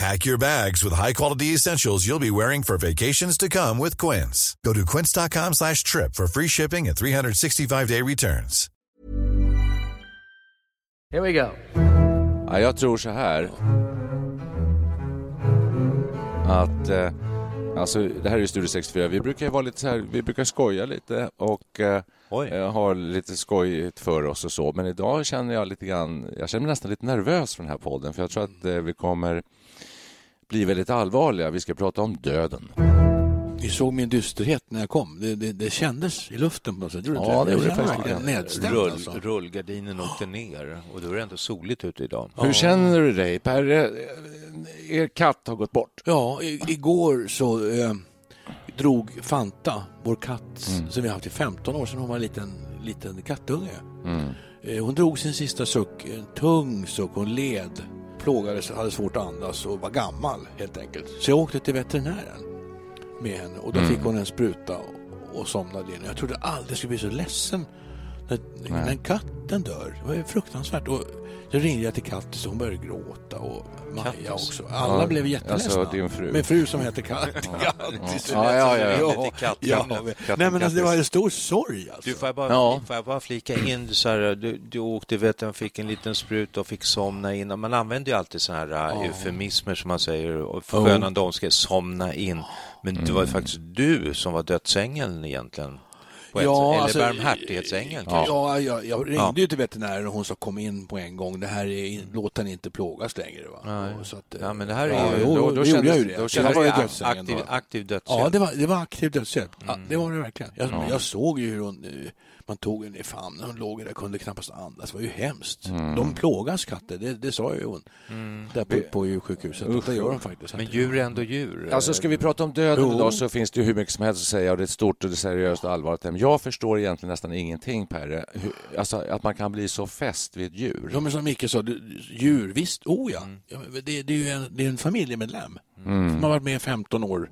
Pack your bags with high-quality essentials you'll be wearing for vacations to come with Quince. Go to quince.com slash trip for free shipping and 365-day returns. Here we go. Ja, jag tror så här. Att... Eh, alltså, det här är ju Studio 64. Vi brukar vara lite så här, vi brukar skoja lite och eh, eh, ha lite skojigt för oss och så. Men idag känner jag lite grann, jag känner mig nästan lite nervös för den här podden. För jag tror att eh, vi kommer bli väldigt allvarliga. Vi ska prata om döden. Ni såg min dysterhet när jag kom. Det, det, det kändes i luften på något sätt. Ja, det gjorde det faktiskt. nedstämd. Rull, Alltså. rullgardinen åkte ner och då är det ändå soligt ute idag. Hur känner du dig, Per? Er katt har gått bort. Ja, i, igår så eh, drog Fanta, vår katt Mm. som vi har haft i 15 år sedan hon var en liten, liten kattunge. Mm. Eh, hon drog sin sista suck, en tung suck, hon led, plågades, hade svårt att andas och var gammal helt enkelt. Så jag åkte till veterinären med henne och då Mm. fick hon en spruta och, och somnade in. Jag trodde aldrig jag skulle bli så ledsen när, när katten dör. Det var ju fruktansvärt. Och så ringde jag till Kattis och hon började gråta och Maja Kattis? också. Alla Ja, blev jätteledsna. alltså din fru. Min fru som heter Kattis. Ja, ja, ja. ja, Katt- ja, Katten- Nej men alltså, det var en stor sorg alltså. Du, får jag bara, Ja. får jag bara flika in, så här, du, du åkte vet jag, fick en liten sprut och fick somna in. Man använder ju alltid såna här uh, eufemismer som man säger, och förskönande omskrivningar, somna in. Men det var ju faktiskt du som var dödsängeln egentligen. På ett, Ja, eller alltså, barmhärtighetsängeln. Ja, kanske. jag, jag ringde Ja. ju till veterinären och hon sa kom in på en gång. Det här är, låt den inte plågas längre. Va? Och Så att, Ja, men det här är ja, ju- jo, då- då, kändes- det. då det kändes det dödsängen aktiv, aktiv dödshjälp. Ja, det var, det var aktiv dödshjälp. Ja, Mm. det var det verkligen. Jag, jag såg ju hur hon, eh, man tog henne i famnen, hon låg där, kunde knappast andas. Det var ju hemskt. Mm. De plågas katter, det, det sa ju hon där på, på djursjukhuset. Usch. Det gör de faktiskt. Men djur är ändå djur. Alltså ska vi prata om döden Jo. idag så finns det ju hur mycket som helst att säga och det är ett stort och det är seriöst och allvarligt ämne. Jag förstår egentligen nästan ingenting Per. Hur, alltså att man kan bli så fäst vid ett djur. Ja, men som Micke sa, djur, visst, oh ja. Mm. det, det är ju en, det är en familjemedlem Mm. som har varit med i 15 år.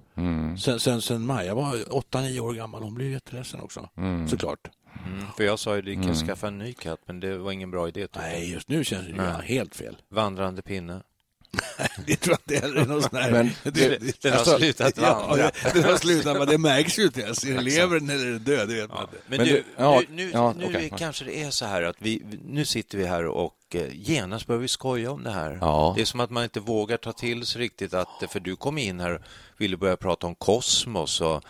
Sen, sen, sen Maja var 8-9 år gammal, hon blev jätteledsen också, Mm. såklart. Mm, för jag sa ju att vi kan skaffa en ny katt, men det var ingen bra idé. Nej, just nu känns det ju Nej. helt fel. Vandrande pinne. Det tror jag inte heller är någon sån här... Men det, Den har slutat ja, vandra. den har slutat, men det märks ju inte ens. Är den lever den eller är den död? Det vet man inte. Men, Men du, du- ja, nu, nu, ja, nu är, kanske det är så här att vi, nu sitter vi här och eh, genast börjar vi skoja om det här. Ja. Det är som att man inte vågar ta till sig riktigt att, för du kom in här och ville börja prata om kosmos och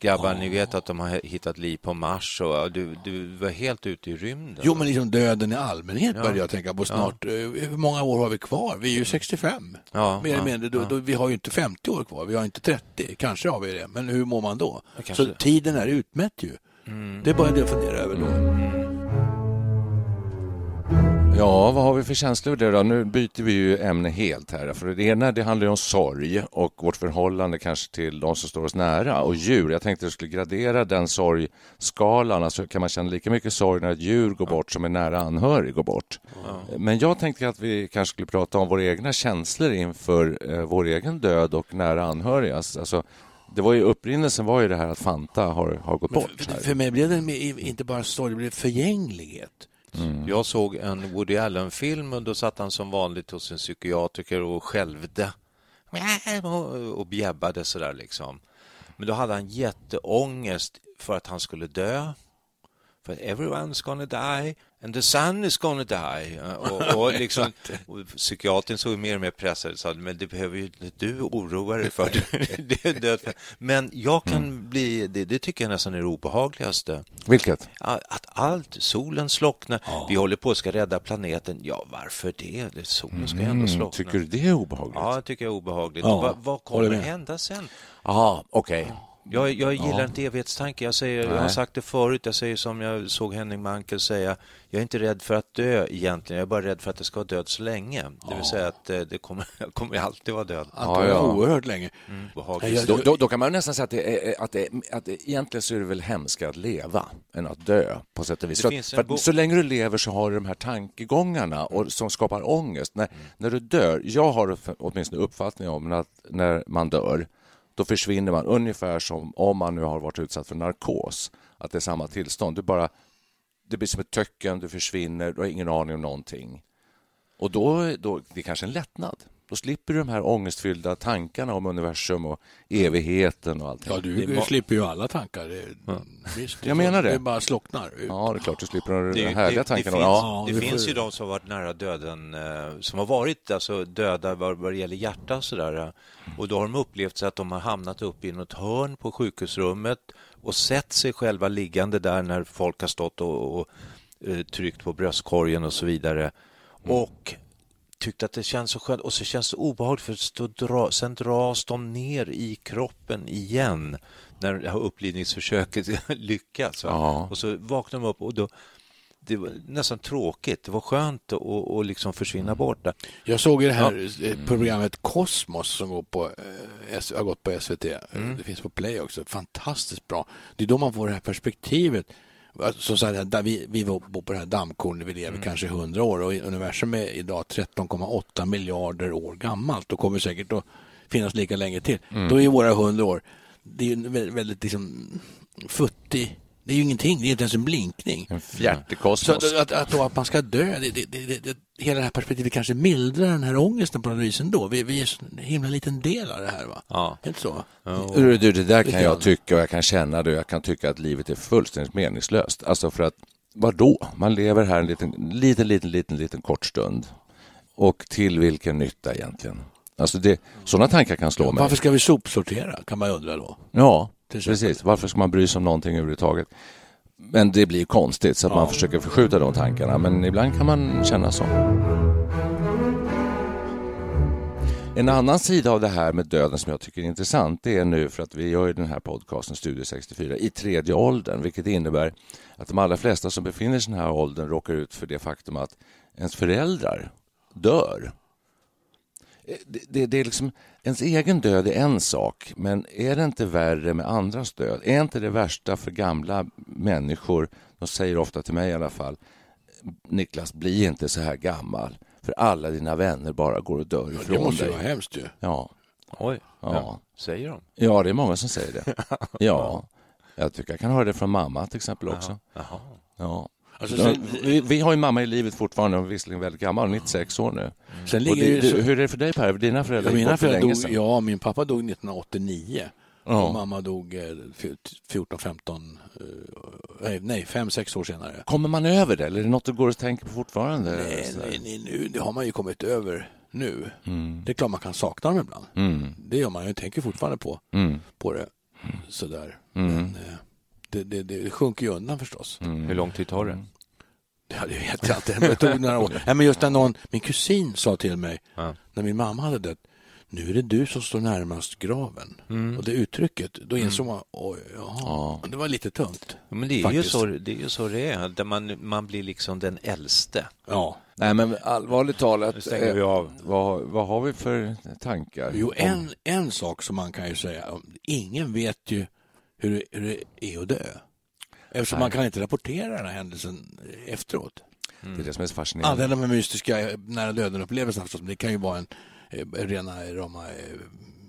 grabbar, ni vet att de har hittat liv på Mars och du, du var helt ute i rymden. Jo, men liksom döden i allmänhet Ja. börjar jag tänka på snart. Eh, Hur många år har vi kvar? Vi är ju 65. Ja, Mer eller ja, mindre. Då, ja. då, vi har ju inte 50 år kvar, vi har inte 30. Kanske har vi det, men hur mår man då? Ja, kanske Så tiden är utmätt ju. Mm. Det är bara det jag funderar över då. Ja, vad har vi för känslor det då? Nu byter vi ju ämne helt här. För det ena det handlar ju om sorg och vårt förhållande kanske till de som står oss nära och djur. Jag tänkte att jag skulle gradera den sorgskalan. Alltså kan man känna lika mycket sorg när ett djur går bort som en nära anhörig går bort. Men jag tänkte att vi kanske skulle prata om våra egna känslor inför eh, vår egen död och nära anhörigas. Alltså, det var ju upprinnelsen var ju det här att Fanta har, har gått Men bort. för, för mig blev det inte bara sorg, det blev förgänglighet. Mm. Jag såg en Woody Allen-film och då satt han som vanligt hos en psykiatriker och skälvde och- och bjäbbade sådär liksom. Men då hade han jätteångest för att han skulle dö för everyone's gonna die and the sun is gonna die. Och, och liksom, och psykiatrin såg mer och mer pressad och sa, men det behöver ju inte du oroa dig för. det är död. Men jag kan mm. bli, det, det, tycker jag nästan är det obehagligaste. Vilket? Att allt, solen slocknar, ja. vi håller på att ska rädda planeten. Ja, varför det? Solen ska mm. ändå slockna. Tycker du det är obehagligt? Ja, tycker jag är obehagligt. Ja. Vad, vad kommer att hända sen? Ja, okej. Okay. Jag, jag gillar ja. inte evighetstanke. Jag, säger, jag har sagt det förut, jag säger som jag såg Henning Mankell säga. Jag är inte rädd för att dö egentligen, jag är bara rädd för att det ska vara död så länge. Ja. Det vill säga att eh, det kommer, jag kommer alltid vara död. Ja, ja. Oerhört länge. Mm. Då, då, då, kan man nästan säga att, det är, att, det, att det, egentligen så är det väl hemskare att leva än att dö på sätt och vis. För, för så länge du lever så har du de här tankegångarna och, som skapar ångest. När, mm. när du dör, jag har åtminstone uppfattning om att när man dör då försvinner man ungefär som om man nu har varit utsatt för narkos. Att det är samma tillstånd. Du bara, det blir som ett töcken, du försvinner, du har ingen aning om någonting. Och då, då det är kanske en lättnad. Då slipper du de här ångestfyllda tankarna om universum och evigheten och allt. Ja, du det slipper ju alla tankar. Det, ja. Visst, jag menar det. Det bara slocknar. Ja, det är klart du slipper de det, härliga det, tankarna. Det, finns, ja, det finns ju de som har varit nära döden, eh, som har varit alltså, döda vad, vad det gäller hjärta och sådär. Och då har de upplevt sig att de har hamnat upp i något hörn på sjukhusrummet och sett sig själva liggande där när folk har stått och, och uh, tryckt på bröstkorgen och så vidare. Mm. Och tyckte att det känns så skönt och så känns det obehagligt för dra, sen dras de ner i kroppen igen när upplivningsförsöket lyckats. Ja. Och så vaknar de upp och då det var nästan tråkigt. Det var skönt att och liksom försvinna mm. bort. Där. Jag såg det här ja. Eh, programmet Kosmos som går på, eh, har gått på SVT. Mm. Det finns på Play också. Fantastiskt bra. Det är då man får det här perspektivet som sagt, vi, vi bor på det här dammkornet, vi lever mm. kanske 100 år och universum är idag 13,8 miljarder år gammalt och kommer säkert att finnas lika länge till. Mm. Då är våra 100 år, det är väldigt, väldigt liksom futtig det är ju ingenting, det är inte ens en blinkning. En fjärtekosmos. Så att, att, att, man ska dö, det, det, det, hela det här perspektivet kanske mildrar den här ångesten på något vis ändå. Vi, vi är en himla liten del av det här. Va? Ja. Inte så? Oh. Du, det där kan jag tycka och jag kan känna det. Jag kan tycka att livet är fullständigt meningslöst. Alltså för att, vadå? Man lever här en liten, liten, liten, liten, liten kort stund. Och till vilken nytta egentligen? Alltså det, sådana tankar kan slå mig. Varför ska vi sopsortera, kan man undra då? Ja, precis. Varför ska man bry sig om någonting överhuvudtaget? Men det blir konstigt så att ja. man försöker förskjuta de tankarna. Men ibland kan man känna så. En annan sida av det här med döden som jag tycker är intressant det är nu för att vi gör den här podcasten Studio 64 i tredje åldern vilket innebär att de allra flesta som befinner sig i den här åldern råkar ut för det faktum att ens föräldrar dör. Det, det, det, är liksom, ens egen död är en sak, men är det inte värre med andras död? Är inte det värsta för gamla människor, de säger ofta till mig i alla fall, Niklas, bli inte så här gammal, för alla dina vänner bara går och dör ifrån dig. Det måste dig. vara hemskt ju. Ja. Oj, ja. ja. säger de? Ja, det är många som säger det. Ja. Jag tycker jag kan höra det från mamma till exempel också. Jaha. Ja. Alltså, sen, vi, vi, har ju mamma i livet fortfarande, hon är visserligen väldigt gammal, 96 år nu. Mm. Sen ligger det, så... Hur är det för dig Per? Dina föräldrar ja, mina föräldrar dog, Ja, min pappa dog 1989. Ja. Och mamma dog 14, 15, eh, nej, 5, 6 år senare. Kommer man över det eller är det något du går och tänker på fortfarande? Nej, nej, nej nu, det har man ju kommit över nu. Mm. Det är klart man kan sakna dem ibland. Mm. Det gör man, jag tänker fortfarande på, mm. på det. Sådär. Mm. Men, eh, det, det, det sjunker ju undan förstås. Mm. Hur lång tid tar det? Ja, det vet jag inte. Det tog några år. Nej, men just när någon, min kusin sa till mig ja. när min mamma hade dött. Nu är det du som står närmast graven. Mm. Och det uttrycket, då insåg man, oj, jaha, ja. det var lite tungt. Men det är, ju så, det är ju så det är, där man, man blir liksom den äldste. Ja. Nej, men allvarligt talat, eh, vi av. Vad, vad har vi för tankar? Jo, en, en sak som man kan ju säga, ingen vet ju hur, hur det är att dö. Eftersom Nej. man kan inte rapportera den här händelsen efteråt. Mm. Det är det som är så fascinerande. Alla de här mystiska nära döden-upplevelserna förstås, men det kan ju vara en eh, rena rama eh,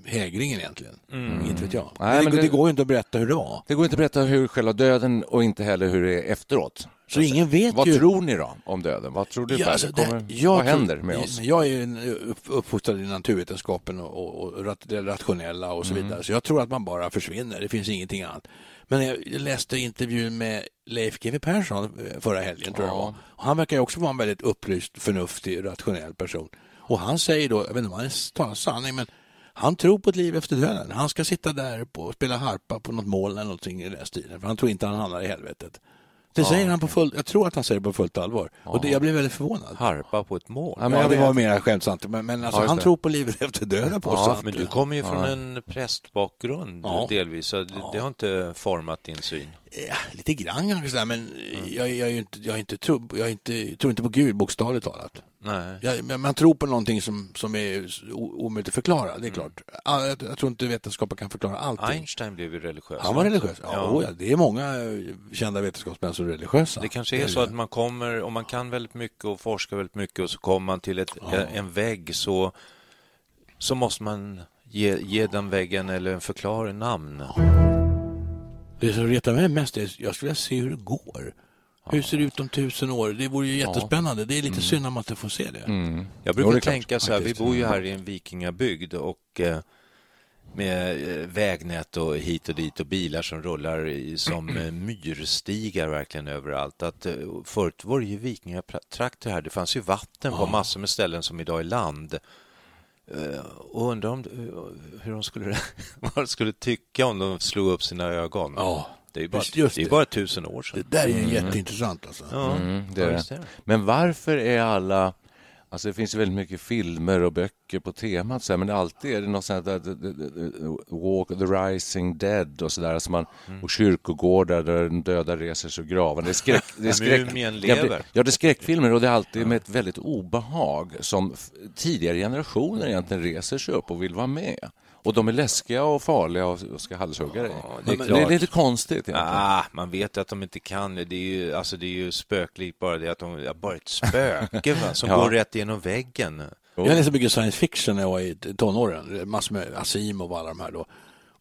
hägringen egentligen. Mm. Inte vet jag. Nej, men det, det, går ju inte att berätta hur det var. Det går inte att berätta hur själva döden och inte heller hur det är efteråt. Så ingen vet Vad ju... tror ni då om döden? Vad tror du? Ja, alltså det, Kommer, vad händer med oss? Jag är uppfostrad i naturvetenskapen och, och, och rationella och så mm. vidare. Så jag tror att man bara försvinner. Det finns ingenting annat. Men jag läste intervjun med Leif GW Persson eh, förra helgen, tror jag Ja. det Han verkar också vara en väldigt upplyst, förnuftig, rationell person. Och han säger då, jag vet inte om han talar sanning, men han tror på ett liv efter döden. Han ska sitta där och spela harpa på något moln eller någonting i den stilen, för han tror inte han hamnar i helvetet. Det säger han på fullt, jag tror att han säger det på fullt allvar. Och det, jag blev väldigt förvånad. Harpa på ett mål. Ja, men jag det var mer skämtsamt, men, men alltså, Ja, han det. tror på livet efter döden på Ja, men du kommer ju från en prästbakgrund Ja. delvis, så det, det har inte format din syn. Ja, lite grann kanske, sådär, men jag, jag, är ju inte, jag, är inte tro, jag är inte, tror inte på Gud bokstavligt talat. Nej. Jag, man tror på någonting som, som är omöjligt att förklara, det är klart. All- Jag, jag tror inte vetenskapen kan förklara allting. Einstein blev ju religiös. Han var religiös? Ja, Ja. ja. det är många kända vetenskapsmän som är religiösa. Det kanske är så att man kommer, om man kan väldigt mycket och forskar väldigt mycket och så kommer man till ett, en vägg så, så måste man ge, ge den väggen eller en förklaring namn. Det som retar mig mest är jag skulle vilja se hur det går. Hur ser det ut om tusen år? Det vore ju jättespännande. Det är lite synd om man inte får se det. Jag Jo, det brukar är klart, tänka så här, vi bor ju här i en vikingabygd och eh, med eh, vägnät och hit och dit och bilar som rullar i, som eh, myrstigar verkligen överallt. Att, förut var det ju vikingatrakter här, det fanns ju vatten på massor med ställen som idag är land. Eh, Och undrar om, hur de skulle, vad de skulle tycka om de slog upp sina ögon. Ja, det är bara, just- just det är det. bara tusen år sedan. Det där är ju jätteintressant alltså. Ja, Mm, det är det. det. Men varför är alla... Alltså det finns ju väldigt mycket filmer och böcker på temat, så här, men alltid är det något sånt där, Walk the Rising Dead och sådär, alltså man, Mm. och kyrkogårdar där den döda reser sig ur graven. Det är skräck... Det är skräck Mumien Ja, det- lever. Ja, det är skräckfilmer och det är alltid med ett väldigt obehag som tidigare generationer egentligen reser sig upp och vill vara med. Och de är läskiga och farliga och ska halshugga dig. det är det, är lite konstigt. Ah, man vet att de inte kan det. Det är ju, alltså, det är ju spöklikt bara det att de ja, bara ett spöke va, som Ja. går rätt igenom väggen. Jag läste mycket science fiction när jag var i tonåren. Massor med Asimov och alla de här då.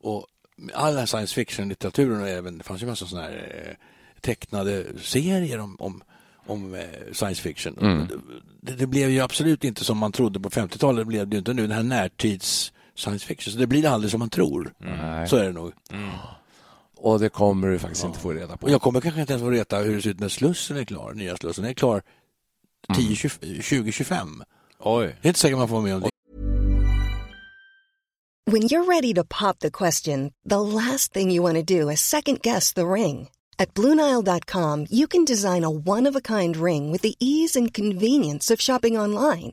Och all den här science fiction-litteraturen och även, det fanns ju massa sådana här eh, tecknade serier om, om, om eh, science fiction. Det, det blev ju absolut inte som man trodde på 50-talet. Det blev det ju inte nu. Den här närtids science fiction. Så det blir aldrig som man tror. Nej. Så är det nog. Och det kommer du faktiskt inte få reda på. Och jag kommer kanske inte ens få veta hur det ser ut när Slussen är klar, nya Slussen. Är klar 10, 2025. Oj. Det är inte säkert man får med om det. When you're ready to pop the question, the last thing you want to do is second guess the ring. At Bluenile.com, you can design a one of a kind ring with the ease and convenience of shopping online.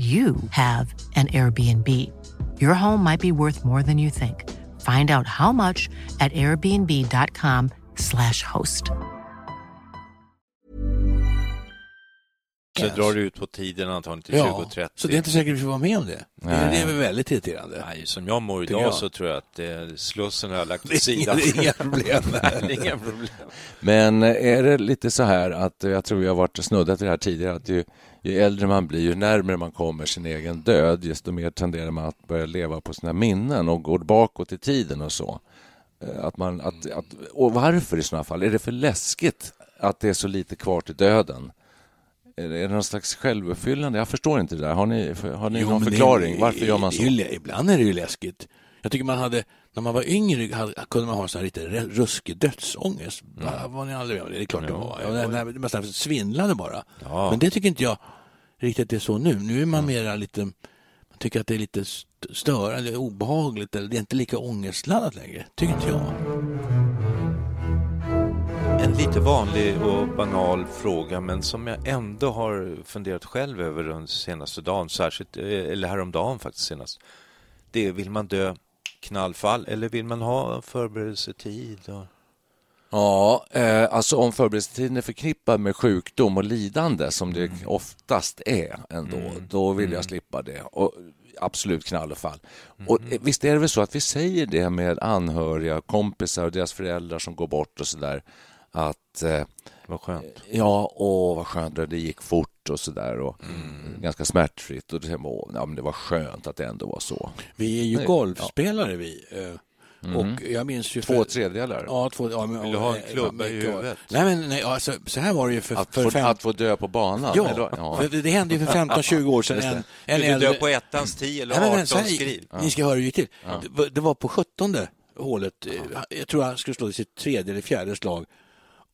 you have an Airbnb. Your home might be worth more than you think. Find out how much at airbnb.com/slash host. Så drar det ut på tiden antagligen till Ja, 2030. så det är inte säkert vi får vara med om det. Det är, det är väl väldigt irriterande. Nej, som jag mår idag jag. så tror jag att eh, Slussen har jag lagt åt sidan. det är inga problem. Nej, är inga problem. Men eh, är det lite så här att, jag tror vi har varit snuddat vid det här tidigare, att ju, ju äldre man blir, ju närmare man kommer sin egen död, desto mer tenderar man att börja leva på sina minnen och gå bakåt i tiden och så. Eh, Att man, att, att, och varför i sådana fall? Är det för läskigt att det är så lite kvar till döden? Är det, någon slags självuppfyllande? Jag förstår inte det där. Har ni, har ni Jo, någon det- förklaring? Varför gör man så? Ibland är det ju läskigt. Jag tycker man hade, när man var yngre hade, kunde man ha så här lite ruskig dödsångest. Var, var ni aldrig med om det? Det är klart det var. Ja, när, när man nästan svindlade bara. Ja. Men det tycker inte jag riktigt är så nu. Nu är man mera lite, man tycker att det är lite st- störande, obehagligt eller det är inte lika ångestladdat längre. Tycker inte jag. En lite vanlig och banal fråga men som jag ändå har funderat själv över den senaste dagen, särskilt, eh, eller häromdagen faktiskt senast. Det är, vill man dö knallfall eller vill man ha förberedelsetid? Och... Ja, eh, alltså om förberedelsetiden är förknippad med sjukdom och lidande som det oftast är ändå, då vill jag slippa det. Och absolut knall och fall. Och eh, visst är det väl så att vi säger det med anhöriga, kompisar och deras föräldrar som går bort och sådär att eh, Vad skönt. Ja, åh vad skönt, det gick fort och sådär och ganska smärtfritt och det, åh, ja, men det var skönt att det ändå var så. Vi är ju Nej, golfspelare vi. eh, Och jag minns ju... för- Två tredjedelar. Ja, två, ja, men, Vill du ha en eh, klubba i mycket. huvudet? Nej, men nej, alltså, så här var det ju för, Att, för få, fem... att få dö på banan? Ja, eller- ja. för det, det hände ju för 15-20 år sedan. Det. En, du äldre... dö på ettans tio eller Nej, men, men, arton så här, skriv? Ni ska höra hur det gick till. Det, var- det var på 17 hålet. eh, Jag tror han skulle slå i sitt tredje eller fjärde slag.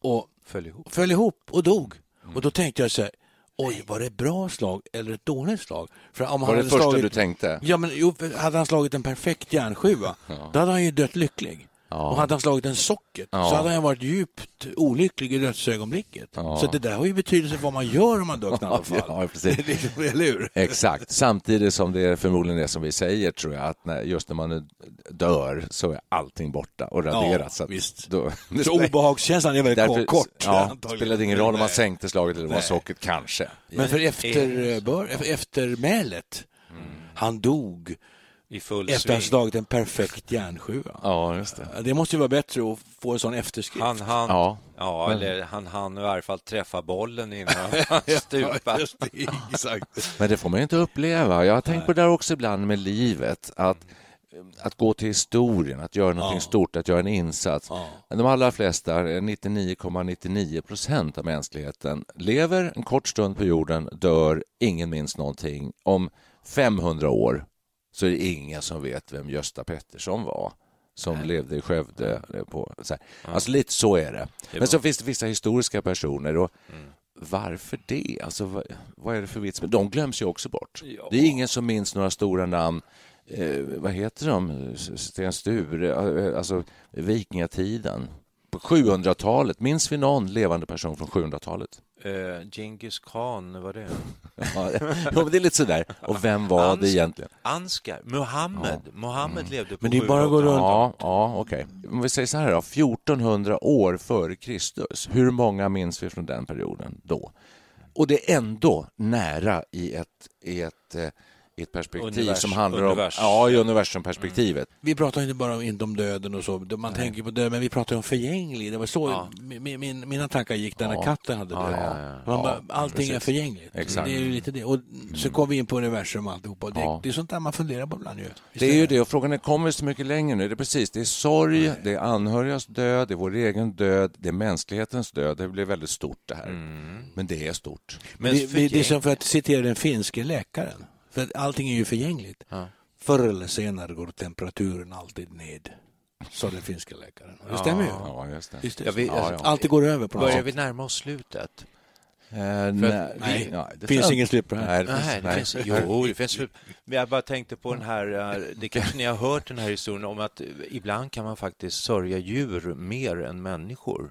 Och Följ ihop. föll ihop och dog. Mm. Och då tänkte jag så här, oj, var det ett bra slag eller ett dåligt slag? För om han Var det hade första slagit, du tänkte? Ja, men jo, hade han slagit en perfekt järnsjua, då hade han ju dött lycklig. Ja. Och hade han slagit en socket Ja. så hade han varit djupt olycklig i dödsögonblicket. Ja. Så det där har ju betydelse vad man gör om man dör knallfall. Ja, precis. Eller hur? Exakt, samtidigt som det är förmodligen det som vi säger tror jag att när, just när man dör så är allting borta och raderat. Så visst. Då, Så obehagskänslan är väldigt Därför, kort. ja, spelade ingen roll om man sänkte slaget eller var socket, kanske. Men för efterbör, eftermälet, han dog I full efter att ha slagit en perfekt järnsjua. Ja, just det. Det måste ju vara bättre att få en sån efterskrift. Han han, Ja. ja, eller han han i alla fall träffa bollen innan han det, exakt. Men det får man ju inte uppleva. Jag har tänkt på det där också ibland med livet. Att, att gå till historien, att göra någonting Ja. stort, att göra en insats. Ja. De allra flesta, 99,99 procent av mänskligheten, lever en kort stund på jorden, dör, ingen minns någonting. Om 500 år så är det ingen som vet vem Gösta Pettersson var som levde i Skövde. På, så här. Alltså lite så är det. Men så finns det vissa historiska personer. Och Varför det? Alltså, vad, vad är det för vits? De glöms ju också bort. Det är ingen som minns några stora namn. Eh, vad heter de? Sten Sture, eh, alltså vikingatiden. På 700-talet, minns vi någon levande person från 700-talet? Uh, Genghis khan, vad det? Ja, det är lite sådär. Och vem var det Ans- egentligen? Anskar, Muhammed. Muhammed levde på Men det är bara att gå 700-talet. runt. Ja, ja okej. Om vi säger så här då, 1400 år före Kristus. Hur många minns vi från den perioden då? Och det är ändå nära i ett, i ett, eh, i ett perspektiv Universum- som handlar om... universum. Ja, i universumperspektivet. Vi pratar inte bara om, inte om döden och så, man tänker på döden, men vi pratar om förgänglig. Det var så min, min, mina tankar gick där när Ja. katten hade dött. Ja, ja, ja. Bara, Ja, allting är precis. förgängligt. Exakt. Det är ju lite det. Och så kom vi in på universum och alltihopa. Det, Ja. det är sånt där man funderar på ibland ju. Visst Det är ju det, och frågan är, kommer vi så mycket längre nu? Det är precis, det är sorg, det är anhörigas död, det är vår egen död, det är mänsklighetens död. Det blir väldigt stort det här. Men det är stort. Men vi, vi, det är som för att citera den finske läkaren. Allting är ju förgängligt. Förr eller senare går temperaturen alltid ned. Sa den finska läkaren. Det stämmer ju. Ja, just det. Är det Ja, vi- så? alltså, ja. Alltid går över på något Börjar sätt. vi närma oss slutet? Eh, nej, nej, ja, det finns ingen slut på det här. Nej, det finns, Nej, nej. jo, det finns. Men jag bara tänkte på den här, eh, det kanske ni har hört den här historien om att eh, ibland kan man faktiskt sörja djur mer än människor.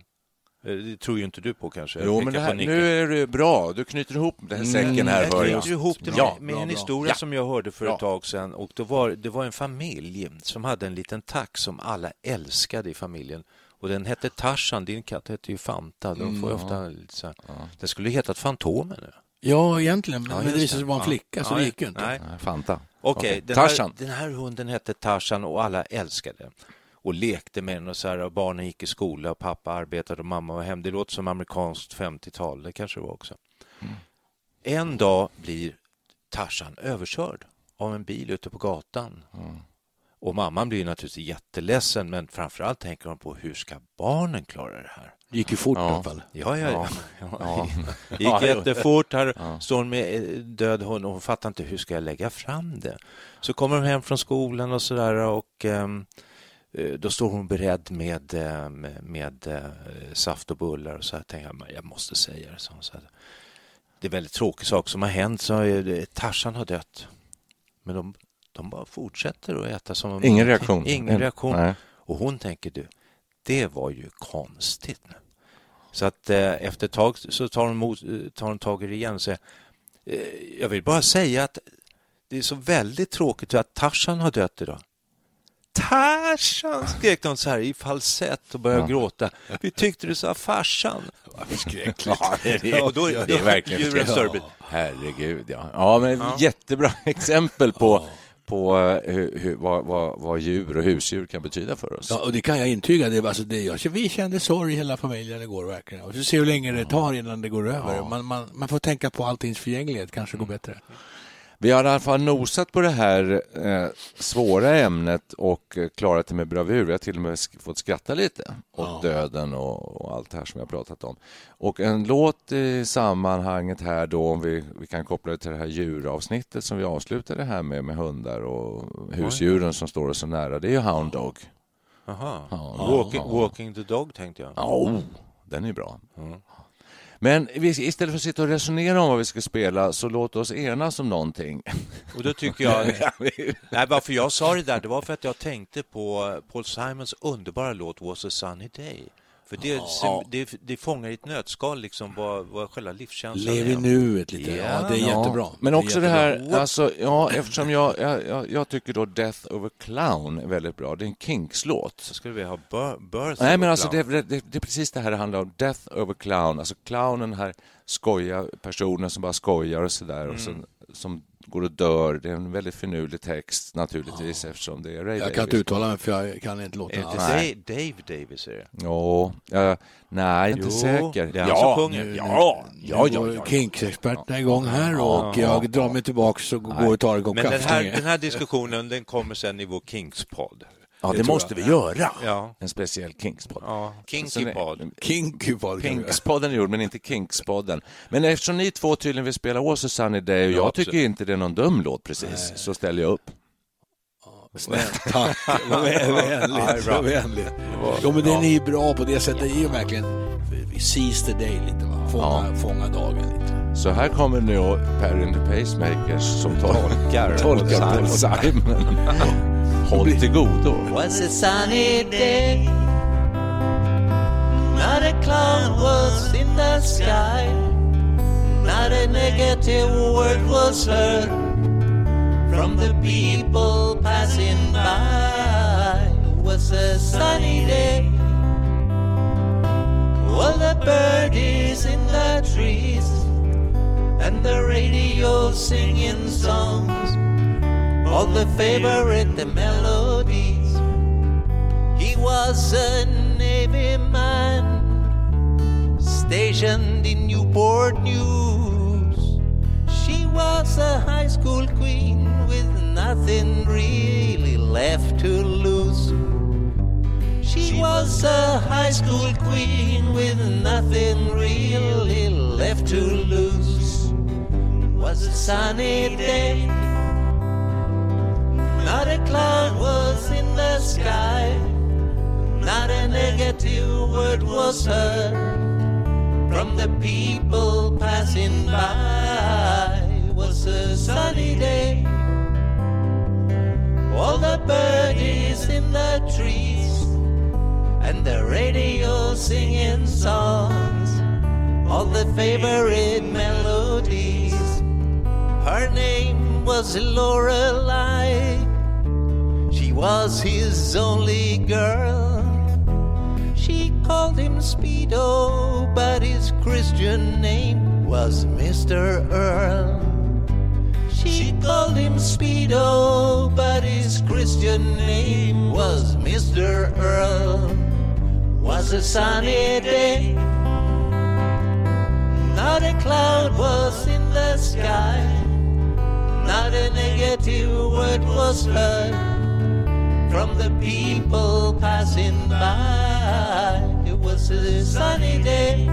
Eh, Det tror ju inte du på kanske? Jo, men det här, nu är det bra. Du knyter ihop den här säcken här, Jag hör knyter jag. ihop det med, Ja, med bra, en bra. historia Ja. som jag hörde för ett tag sedan. Och det, var, det var en familj som hade en liten tax som alla älskade i familjen. Och den hette Tarzan, din katt hette ju Fanta. De får ju ofta så här. Den skulle hetat Fantomen nu. Ja, egentligen. Men Ja, det just visade sig vara en Ja. flicka, så Ja, det gick ju inte. Nej. Fanta. Okej, Okej. den, här, den här hunden hette Tarzan och alla älskade den. Och lekte med den och, så här, och barnen gick i skola och pappa arbetade och mamma var hem. Det låter som amerikanskt 50-tal, det kanske det var också. En dag blir Tarzan överkörd av en bil ute på gatan. Och mamman blir naturligtvis jätteledsen, men framförallt tänker hon på hur ska barnen klara det här? Det gick ju fort ja. i alla fall. Ja, ja, ja. ja. Gick jättefort. Här ja. står hon med eh, död hund och hon fattar inte hur ska jag lägga fram det. Så kommer de hem från skolan och så där och um, då står hon beredd med, eh, med, med uh, saft och bullar och så här tänker jag, jag måste säga det. Så, så det är väldigt tråkig sak som har hänt. Så Tarzan har dött. Men de, de bara fortsätter att äta som Ingen reaktion? Ingen reaktion. Nej. Och hon tänker du, det var ju konstigt. Så att eh, efter ett tag så tar hon, mot, tar hon tag i det igen och säger eh, jag vill bara säga att det är så väldigt tråkigt att Tarzan har dött idag. Tarzan skrek de så här i falsett och började ja. gråta. Vi tyckte du sa farsan. Förskräckligt. Ja, det, är, ja, då, det är verkligen ja. Herregud, ja. Ja, men ja. jättebra exempel på på eh, hur, hur, vad, vad, vad, djur och husdjur kan betyda för oss. Ja, och det kan jag intyga. Det, alltså det, jag, vi kände sorg hela familjen igår verkligen. Och så se hur länge det tar innan det går över. Ja. Man, man, man, får tänka på alltings förgänglighet, kanske går bättre. Vi har i alla fall nosat på det här eh, svåra ämnet och eh, klarat det med bravur. Vi har till och med fått skratta lite åt ja. döden och, och, allt det här som jag pratat om. Och en låt i sammanhanget här då, om vi, vi kan koppla det till det här djuravsnittet som vi avslutade här med, med hundar och husdjuren som står oss så nära, det är ju Hound Dog. Aha. Ja, walking, walking, the Dog tänkte jag. Ja, oh, den är bra. Mm. Men istället för att sitta och resonera om vad vi ska spela så låt oss enas om någonting. Och då tycker jag... nej, varför jag sa det där, det var för att jag tänkte på Paul Simons underbara låt Was a sunny day. För det, ja. det, det fångar i ett nötskal liksom vad, vad själva livskänslan Lev i nuet lite. Yeah. Ja, det är ja. jättebra. Men också det, det här, alltså, ja, eftersom jag, jag, jag, tycker då Death of a Clown är väldigt bra. Det är en Kinks-låt. Så skulle vi ha Birth Nej, men alltså det, det, det, är precis det här det handlar om. Death of a Clown. Alltså clownen här skoja personen som bara skojar och sådär. Mm. Och så, som går och dör. Det är en väldigt finurlig text naturligtvis ja. eftersom det är Ray Jag Davis. kan inte uttala mig för jag kan inte låta Är det Dave Davis? Är det? Jo, ja, nej, inte jo, säker. Det är han som sjunger. Ja, ja, ja, ja, Kinks-experterna igång här och jag drar mig tillbaka och går och tar en kopp kaffe. Men den här, den här diskussionen den kommer sen i vår Kings-podd. Ja, det, det måste vi göra. Ja. En speciell Kingspodd. Ja. Kinkypodd. Kinkypodd. Kinkspodden är gjord, men inte Kinkspodden. Men eftersom ni två tydligen vill spela a Sunny Day och jag, jag tycker inte det är någon dum låt precis, Nej. så ställer jag upp. Snällt, tack. Vad vänligt. Vad vänligt. Jo, men den är ju bra på det sättet. Det är ju verkligen seize the day lite, va? Fånga, ja. fånga dagen lite. Så här kommer nu Per and the Pacemakers som tolkar, tolkar Simon. Håll till godo. Was a sunny day Not a cloud was in the sky Not a negative word was heard From the people passing by. Was a sunny day. All the birdies in the trees And the radio singing songs all the favorite melodies. He was a Navy man stationed in Newport News. She was a high school queen with nothing really left to lose. She was a high school queen with nothing really left to lose. Was a sunny day not a cloud was in the sky, not a negative word was heard from the people passing by. It was a sunny day. All the birdies in the trees and the radio singing songs, all the favorite melodies. Her name was Lorelei was his only girl. She called him Speedo, but his Christian name was Mr. Earl. She called him Speedo, but his Christian name was Mr. Earl. Was a sunny day, not a cloud was in the sky, not a negative word was heard from the people passing by. It was a sunny day.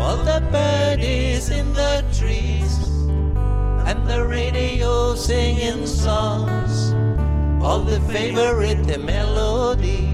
All the birdies in the trees and the radio singing songs, all the favorite melodies.